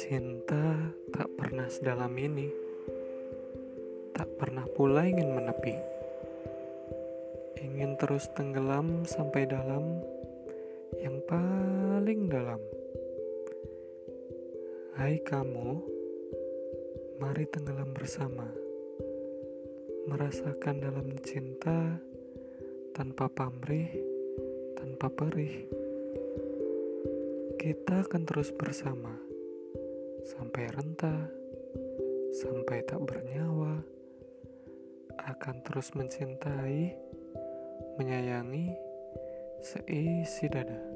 Cinta tak pernah sedalam ini, tak pernah pula ingin menepi. Ingin terus tenggelam sampai dalam yang paling dalam. Hai kamu, mari tenggelam bersama, merasakan dalam cinta tanpa pamrih, tanpa perih. Kita akan terus bersama sampai renta, sampai tak bernyawa, akan terus mencintai, menyayangi seisi dada.